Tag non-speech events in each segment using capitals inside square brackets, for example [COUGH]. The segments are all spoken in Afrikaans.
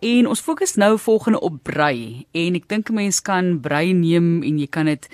En ons fokus nou volgende op brei. En ek dink 'n mens kan brei neem en jy kan dit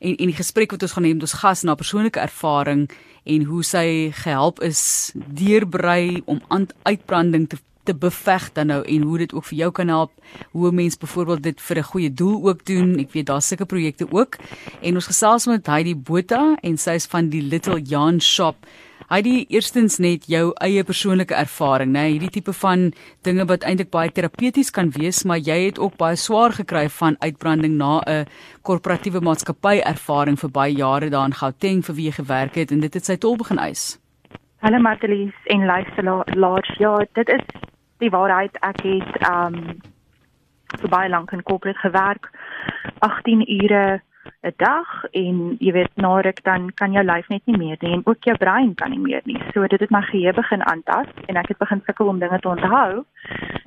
en en die gesprek wat ons gaan hê met ons gas na persoonlike ervaring en hoe sy gehelp is deur brei om uitbranding te te beveg dan nou en hoe dit ook vir jou kan help hoe 'n mens byvoorbeeld dit vir 'n goeie doel ook doen. Ek weet daar's sulke projekte ook. En ons gesels met Heidi Botha en sy is van die Little Jan Shop Heidi eerstens net jou eie persoonlike ervaring nê hierdie tipe van dinge wat eintlik baie terapeuties kan wees maar jy het ook baie swaar gekry van uitbranding na 'n korporatiewe maatskappy ervaring vir baie jare daar in Gauteng vir wie jy gewerk het en dit het sy tol begin eis. Hallo Martelies en luisteraars ja dit is die waarheid. Ek het um vir baie lank in corporate gewerk 18 ure 'n dag en jy weet na ruk dan kan jou lyf net nie meer nie en ook jou brein kan nie meer nie. So dit het my geheue begin aantas en ek het begin sukkel om dinge te onthou.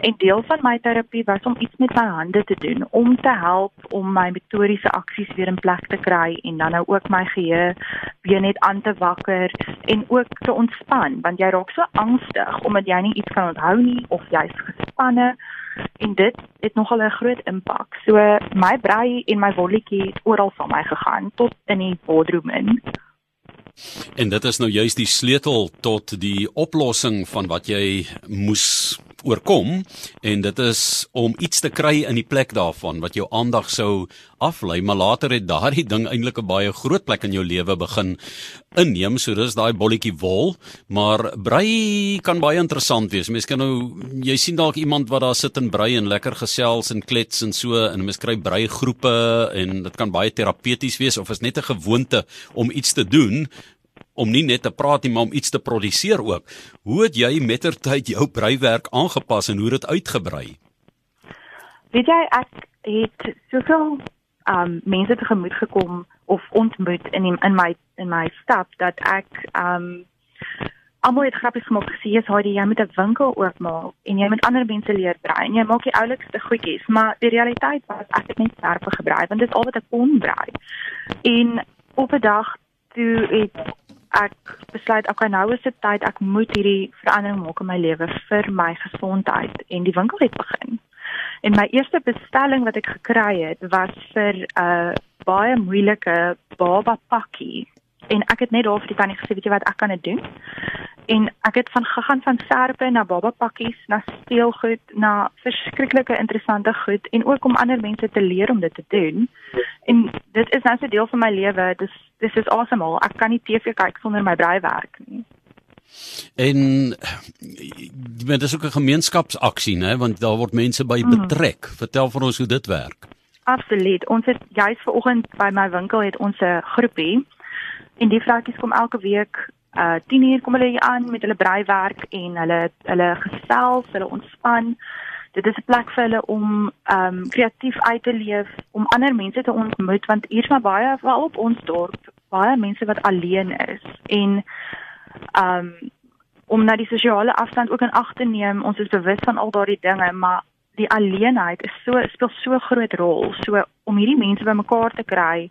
En deel van my terapie was om iets met my hande te doen om te help om my motoriese aksies weer in plek te kry en dan nou ook my geheue weer net aan te wakker en ook te ontspan want jy raak so angstig omdat jy nie iets kan onthou nie of jy's gespanne en dit het nogal 'n groot impak. So my brei en my wolletjie het oral van my gegaan tot in die boardroom in. En dit is nou juist die sleutel tot die oplossing van wat jy moes oorkom en dit is om iets te kry in die plek daarvan wat jou aandag sou aflei maar later het daardie ding eintlik 'n baie groot plek in jou lewe begin inneem. So dis daai bolletjie wol maar brei kan baie interessant wees. Mense kan nou jy sien dalk iemand wat daar sit en brei en lekker gesels en klets en so en mense kry brei groepe en dit kan baie terapeuties wees of is net 'n gewoonte om iets te doen om nie net te praat nie, maar om iets te produseer ook. Hoe het jy mettertyd jou breiwerk aangepas en hoe dit uitgebrei? Weet jy ek het soveel um mense te gemoed gekom of ontmoet in die, in my in my stap dat ek um almal het grappies gemaak gesê jy sê jy moet 'n winkel oopmaak en jy moet ander mense leer brei en jy maak die oulikste goedjies maar die realiteit was ek het net verf gebrei want dit is al wat ek kon brei en op 'n dag toe het ek besluit okay nou is dit tyd ek moet hierdie verandering maak in my lewe vir my gesondheid en die winkel het begin. En my eerste bestelling wat ek gekry het was vir 'n uh, baie moeilike baba pakkie en ek het net daar vir die tannie gesê weet jy wat ek kan dit doen en ek het van gegaan van serpe na baba pakkies na speelgoed na verskriklike interessante goed en ook om ander mense te leer om dit te doen en dit is nou 'n deel van my lewe dis dis is awesome al ek kan nie TV kyk sonder my breiwerk nie En dit is ook 'n gemeenskapsaksie, né, want daar word mense by mhm. betrek. Mm. Vertel vir ons hoe dit werk. Absoluut. Ons het juis vanoggend by my winkel het ons 'n groepie en die vroutjies kom elke week uh 10 uur kom hulle hier aan met hulle breiwerk en hulle hulle gesels, hulle ontspan. Dit is 'n plek vir hulle om um kreatief uit te leef, om ander mense te ontmoet want hier's maar baie veral op ons dorp, baie mense wat alleen is en um om na die sosiale afstand ook in ag te neem. Ons is bewus van al daardie dinge, maar die alleenheid is so speel so groot rol. So om hierdie mense bymekaar te kry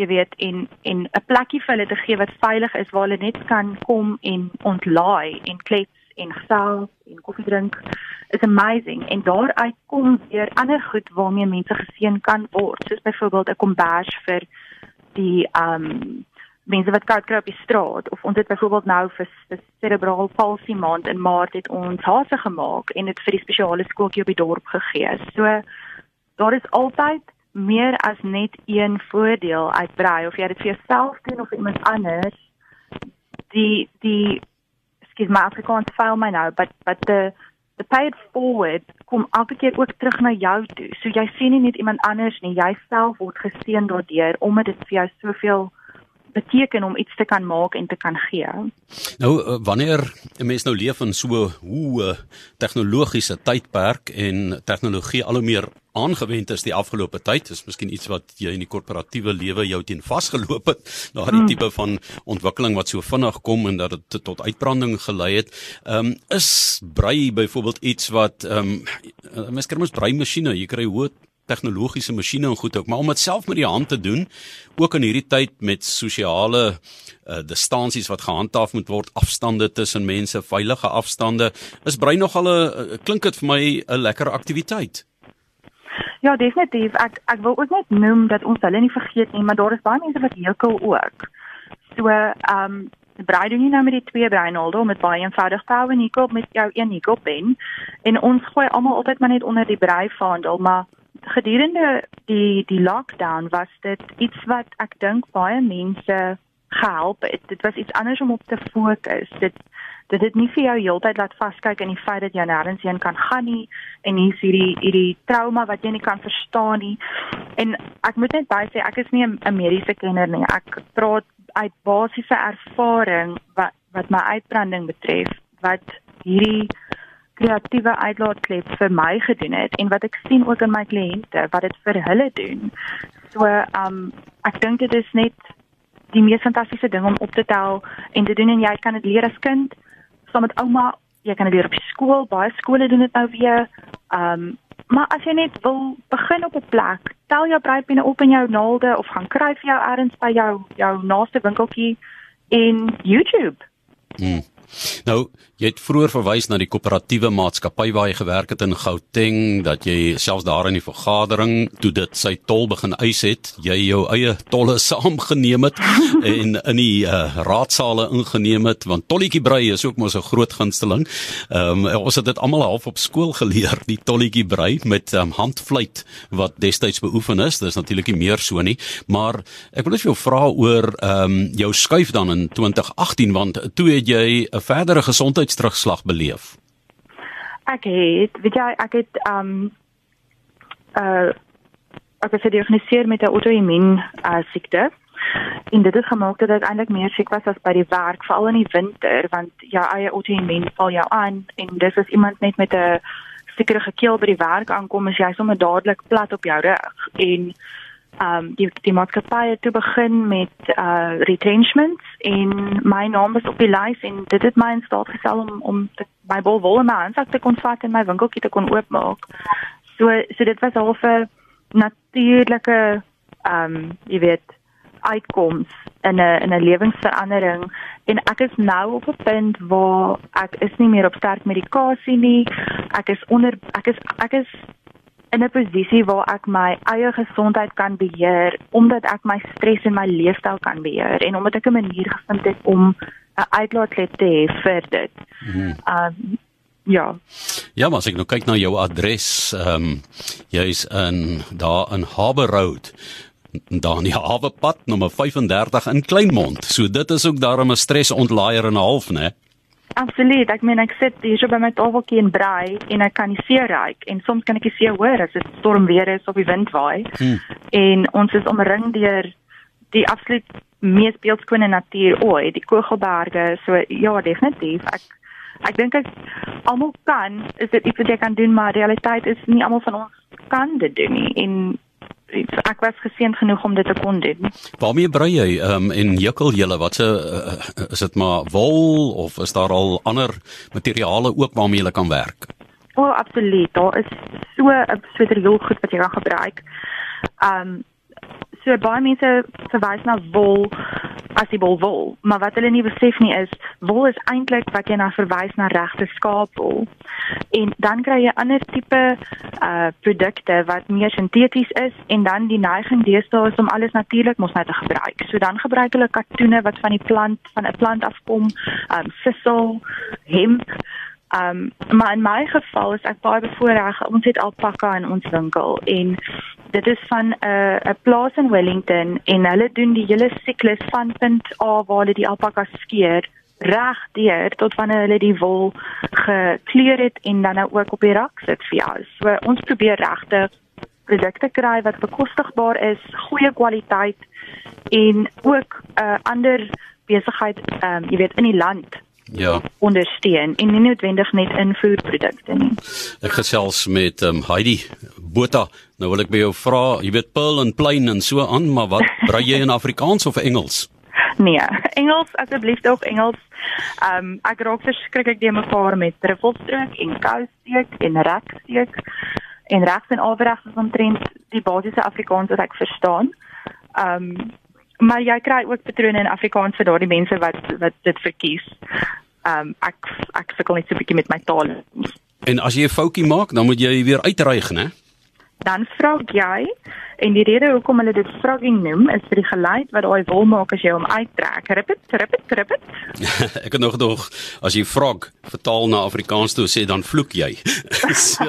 jy weet en en 'n plekkie vir hulle te gee wat veilig is waar hulle net kan kom en ontlaai en klets en gesels en koffie drink is amazing. En daaruit kom weer ander goed waarmee mense geseën kan word soos byvoorbeeld 'n kombers vir die um mense wat koud kry op die straat. Of ons het byvoorbeeld nou vir, cerebral palsy maand in maart het ons hase gemaak en dit vir die spesiale skooltjie op die dorp gegee. So daar is altyd meer as net een voordeel uitbrei of jy dit vir jouself doen of iemand anders die die skiet my Afrikaans fail my nou but but the the pay it forward kom elke keer ook terug na jou toe so jy sien nie net iemand anders nie jy self word geseën daardeur omdat dit vir jou soveel beteken om iets te kan maak en te kan gee. Nou eh, wanneer 'n mens nou leef in so hoe tegnologiese tydperk en tegnologie al hoe meer aangewend is die afgelope tyd, is miskien iets wat jy in die korporatiewe lewe jou teen vasgeloop het, [LAUGHS] na die hmm. tipe van ontwikkeling wat so vinnig kom en dat dit tot uitbranding gelei het. Ehm um, is brei byvoorbeeld iets wat ehm um, mens kry mos brei masjiene, jy kry hoë tegnologiese masjiene en goed ook, maar om dit self met die hand te doen, ook in hierdie tyd met sosiale uh, distansies wat gehandhaaf moet word, afstande tussen mense, veilige afstande, is brein nogal 'n klink dit vir my 'n lekker aktiwiteit. Ja, definitief. Ek ek wil ook net noem dat ons hulle nie vergeet nie, maar daar is baie mense wat hekel ook. So, ehm um, brei doen nie nou met die twee breinholde om dit baie eenvoudig te hou en hekel met jou een hekelpen en ons gooi almal altyd maar net onder die breivaandel, maar gedurende die die lockdown was dit iets wat ek dink baie mense gehelp het. Dit was iets anders om op te fokus. Dit dit het nie vir jou heeltyd laat vaskyk in die feit dat jy nêrens heen kan gaan nie en hier's hierdie hierdie trauma wat jy nie kan verstaan nie. En ek moet net baie sê ek is nie 'n mediese kenner nie. Ek praat uit basiese ervaring wat wat my uitbranding betref wat hierdie kreatiewe uitlaatklep vir my gedoen het en wat ek sien ook in my kliënte wat dit vir hulle doen. So, um ek dink dit is net die mees fantastiese ding om op te tel en te doen en jy kan dit leer as kind saam met ouma, jy kan dit leer op skool, baie skole doen dit nou weer. Um maar as jy net wil begin op 'n plek, tel jou breipenne op in jou naalde of gaan kry vir jou ergens by jou jou naaste winkeltjie in YouTube. Hmm. Nou, jy het vroeër verwys na die koöperatiewe maatskappy waar jy gewerk het in Gauteng dat jy selfs daar in die vergadering toe dit sy tol begin eis het, jy jou eie tolle [LAUGHS] saamgeneem het en in die uh, raadsale ingeneem het want tolletjie brei is ook mos 'n groot gunsteling. Ehm um, ons het dit almal half op skool geleer, die tolletjie brei met um, handfluit wat destyds beoefen is. Dis natuurlik nie meer so nie, maar ek wil net vir jou vra oor ehm um, jou skuif dan in 2018 want toe het jy 'n verdere gesondheidsterugslag beleef? Ek het, weet jy, ek het um uh ek het gediagnoseer met 'n auto-immuun uh, siekte. En dit het gemaak dat ek eintlik meer siek was as by die werk, veral in die winter, want jou eie auto-immuun val jou aan en dis as iemand net met 'n sekere gekeel by die werk aankom, is jy sommer dadelik plat op jou rug en um die die maatskappy het toe begin met uh retrenchments en my naam was op die lys en dit het my in staat gestel om om te, my bol wol in my handsak te kon vat en my winkeltjie te kon oopmaak. So so dit was half 'n natuurlike um jy weet uitkoms in 'n in 'n lewensverandering en ek is nou op 'n punt waar ek is nie meer op sterk medikasie nie. Ek is onder ek is ek is in 'n posisie waar ek my eie gesondheid kan beheer omdat ek my stres en my leefstyl kan beheer en omdat ek 'n manier gevind het om 'n uitlaatklep te hê vir dit. Hmm. Um ja. Ja, maar as ek nou kyk na jou adres, ehm um, jy's in daar in Harbour Road daar in die Hawepad nommer 35 in Kleinmond. So dit is ook daarom 'n stresontlaaier en 'n half, né? Absoluut. Ek meen ek sit hier so by my tafeltjie en brei en ek kan die see ryk en soms kan ek die see hoor as dit stormweer is of die wind waai. Hmm. En ons is omring deur die absoluut mees beeldskone natuur ooit, die Kogelberge. So ja, definitief. Ek ek dink ek almal kan is dit iets wat jy kan doen, maar realiteit is nie almal van ons kan dit doen nie. En ek was geseën genoeg om dit te kon doen. Waarmee brei jy um, en jukkel julle wat se uh, is dit maar wol of is daar al ander materiale ook waarmee jy kan werk? O, oh, absoluut. Daar is so 'n sweter heel goed wat jy kan gebruik. Um so baie mense verwys na wol as die bol wol, maar wat hulle nie besef nie is wol is eintlik wat jy na verwys na regte skaapwol. En dan kry jy ander tipe uh produkte wat meer sinteties is en dan die neiging deesdae is om alles natuurlik mos net te gebruik. So dan gebruik hulle katoene wat van die plant van 'n plant afkom, um sissel, hemp Um maar in my geval is ek baie bevoordeel. Ons het alpaka in ons winkel en dit is van 'n uh, 'n plaas in Wellington en hulle doen die hele siklus van punt A waar hulle die alpaka skeer reg deur tot wanneer hulle die wol gekleur het en dan nou ook op die rak sit vir jou. So ons probeer regte produkte kry wat bekostigbaar is, goeie kwaliteit en ook 'n uh, ander besigheid ehm um, jy weet in die land ja ondersteun en nie noodwendig net invoerprodukte nie. Ek gesels met um, Heidi Botha. Nou wil ek by jou vra, jy weet Pearl en Plain en so aan, maar wat brei jy in Afrikaans of Engels? Nee, Engels asseblief ook Engels. Ehm um, ek raak verskriklik die mekaar met truffelstrook en koussteek en reksteek en regs en afregs is omtrent die basiese Afrikaans wat ek verstaan. Ehm um, maar jy kry ook patrone in Afrikaans vir daardie mense wat wat dit verkies. Ehm um, ek ek sukkel net so 'n bietjie met my taal. En as jy 'n foutjie maak, dan moet jy weer uitreig, né? Dan vra jy en die rede hoekom hulle dit frogging noem is vir die geluid wat daai wol maak as jy hom uittrek. Rippet, rippet, rippet. [LAUGHS] ek het nog gedog as jy frog vertaal na Afrikaans toe sê dan vloek jy. [LAUGHS] so,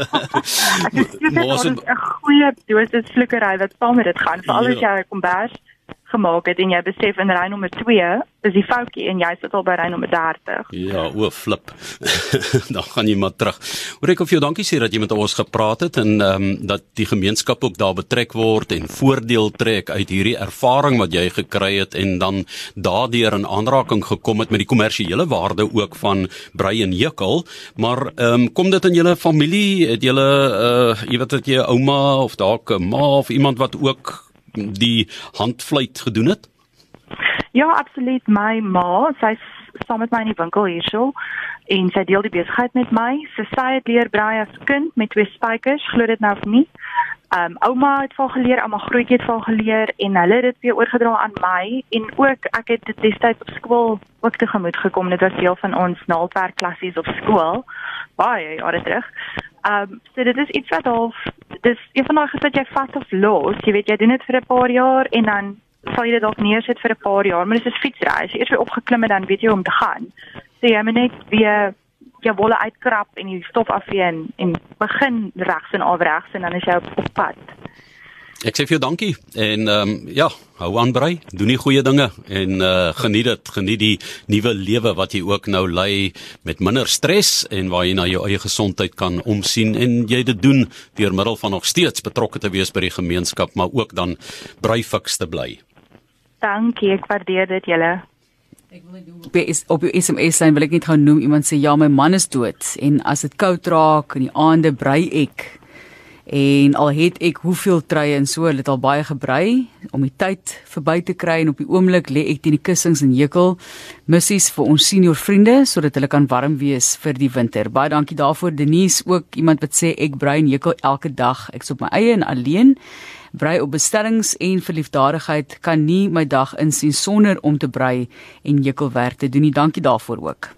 maar is 'n goeie dosis vloekery wat saam met dit gaan, veral as ja. jy 'n kombers gemaak het en jy besef in ry nommer 2 is die foutjie en jy sit al by ry nommer 30. Ja, o flip. [LAUGHS] dan gaan jy maar terug. Hoor ek of jy dankie sê dat jy met ons gepraat het en ehm um, dat die gemeenskap ook daar betrek word en voordeel trek uit hierdie ervaring wat jy gekry het en dan daardeur in aanraking gekom het met die kommersiële waarde ook van brei en hekel. Maar ehm um, kom dit in julle familie? Het julle uh jy weet dat jy ouma of dalk 'n ma of iemand wat ook die handfluit gedoen het? Ja, absoluut. My ma, sy saam met my in die winkel hierso en sy deel die besigheid met my. Sy sê dit leer braai as kind met twee spykers, glo dit nou of nie. Um ouma het van geleer, ouma grootjie het van geleer en hulle het dit weer oorgedra aan my en ook ek het dit destyds op skool ook tegemoet gekom. Dit was deel van ons naaldwerk klassies op skool. Baie jare terug. Um so dit is iets wat half dis een van daai gesit jy vas of los. Jy weet jy doen dit vir 'n paar jaar en dan sal jy dit dalk neersit vir 'n paar jaar, maar dit is 'n fietsry. As jy eers weer opgeklim het dan weet jy hoe om te gaan. So jy moet net weer jou wolle uitkrap en die stof afvee en, en begin regs en afregs en dan is jy op, op pad. Ek sê vir jou dankie en ehm um, ja, hou aan brei, doen die goeie dinge en uh geniet dit, geniet die nuwe lewe wat jy ook nou lei met minder stres en waar jy na jou eie gesondheid kan omsien en jy dit doen deur middel van nog steeds betrokke te wees by die gemeenskap, maar ook dan brei fiks te bly. Dankie, ek waardeer dit julle. Ek wil net doen op die, op die SMS lyn wil ek net gou noem iemand sê ja my man is dood en as dit koud raak in die aande brei ek En al het ek hoeveel treie en so, het al baie gebrei om die tyd verby te kry en op die oomblik lê ek teen die kussings en hekel missies vir ons senior vriende sodat hulle kan warm wees vir die winter. Baie dankie daarvoor Denise, ook iemand wat sê ek brei en hekel elke dag. Ek's op my eie en alleen. Brei op bestellings en verliefdadigheid kan nie my dag insien sonder om te brei en hekelwerk te doen nie. Dankie daarvoor ook.